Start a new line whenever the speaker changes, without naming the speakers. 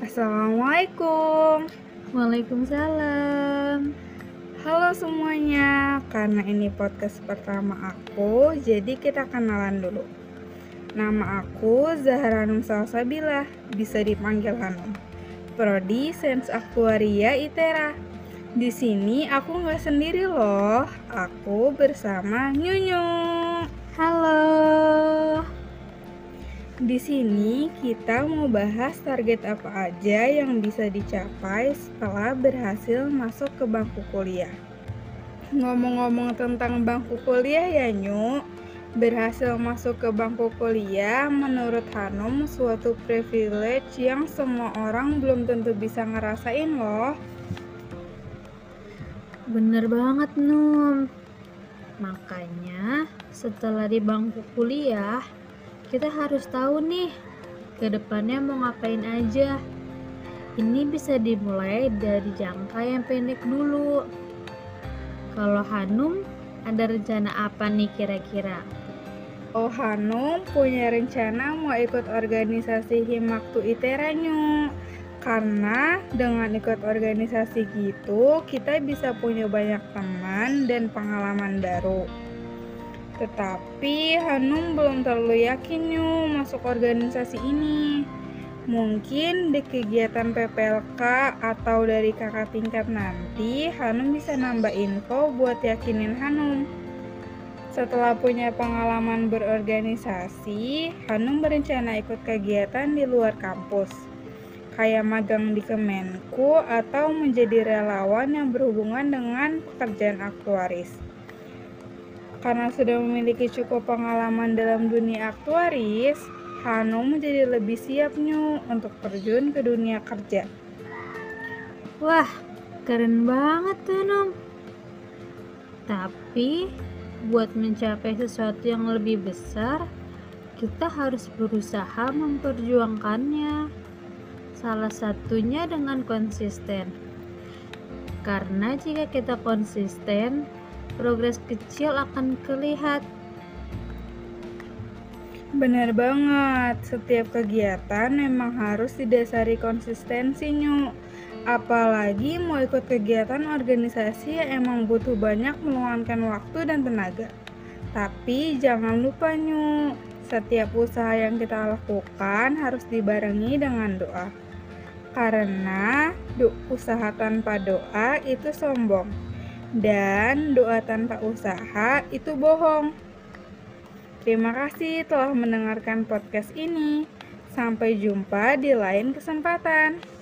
Assalamualaikum.
Waalaikumsalam.
Halo semuanya, karena ini podcast pertama aku, jadi kita kenalan dulu. Nama aku Zahra Num Salsabila, bisa dipanggil Hanum. Prodi Sains Aktuaria ITERA. Di sini aku nggak sendiri loh, aku bersama Nyunyu.
Halo.
Di sini kita mau bahas target apa aja yang bisa dicapai setelah berhasil masuk ke bangku kuliah. Ngomong-ngomong tentang bangku kuliah ya Nyu, berhasil masuk ke bangku kuliah menurut Hanum suatu privilege yang semua orang belum tentu bisa ngerasain loh.
Bener banget, Num. Makanya, setelah di bangku kuliah, kita harus tahu nih ke depannya mau ngapain aja. Ini bisa dimulai dari jangka yang pendek dulu. Kalau Hanum, ada rencana apa nih kira-kira?
Oh Hanum punya rencana mau ikut organisasi Himaktu Itera Nyu. Karena dengan ikut organisasi gitu, kita bisa punya banyak teman dan pengalaman baru. Tetapi Hanum belum terlalu yakin Nyu masuk organisasi ini. Mungkin di kegiatan PPLK atau dari kakak tingkat nanti Hanum bisa nambah info buat yakinin Hanum. Setelah punya pengalaman berorganisasi, Hanum berencana ikut kegiatan di luar kampus. Kayak magang di Kemenku atau menjadi relawan yang berhubungan dengan pekerjaan aktuaris. Karena sudah memiliki cukup pengalaman dalam dunia aktuaris, Hanum menjadi lebih siap Nyu untuk terjun ke dunia kerja.
Wah, keren banget tuh Num. Tapi, buat mencapai sesuatu yang lebih besar, kita harus berusaha memperjuangkannya. Salah satunya dengan konsisten. Karena jika kita konsisten, progres kecil akan terlihat.
Benar banget, setiap kegiatan memang harus didasari konsistensi Nyu. Apalagi mau ikut kegiatan organisasi yang emang butuh banyak meluangkan waktu dan tenaga. Tapi jangan lupa Nyu, setiap usaha yang kita lakukan harus dibarengi dengan doa. Karena usaha tanpa doa itu sombong dan doa tanpa usaha itu bohong. Terima kasih telah mendengarkan podcast ini. Sampai jumpa di lain kesempatan.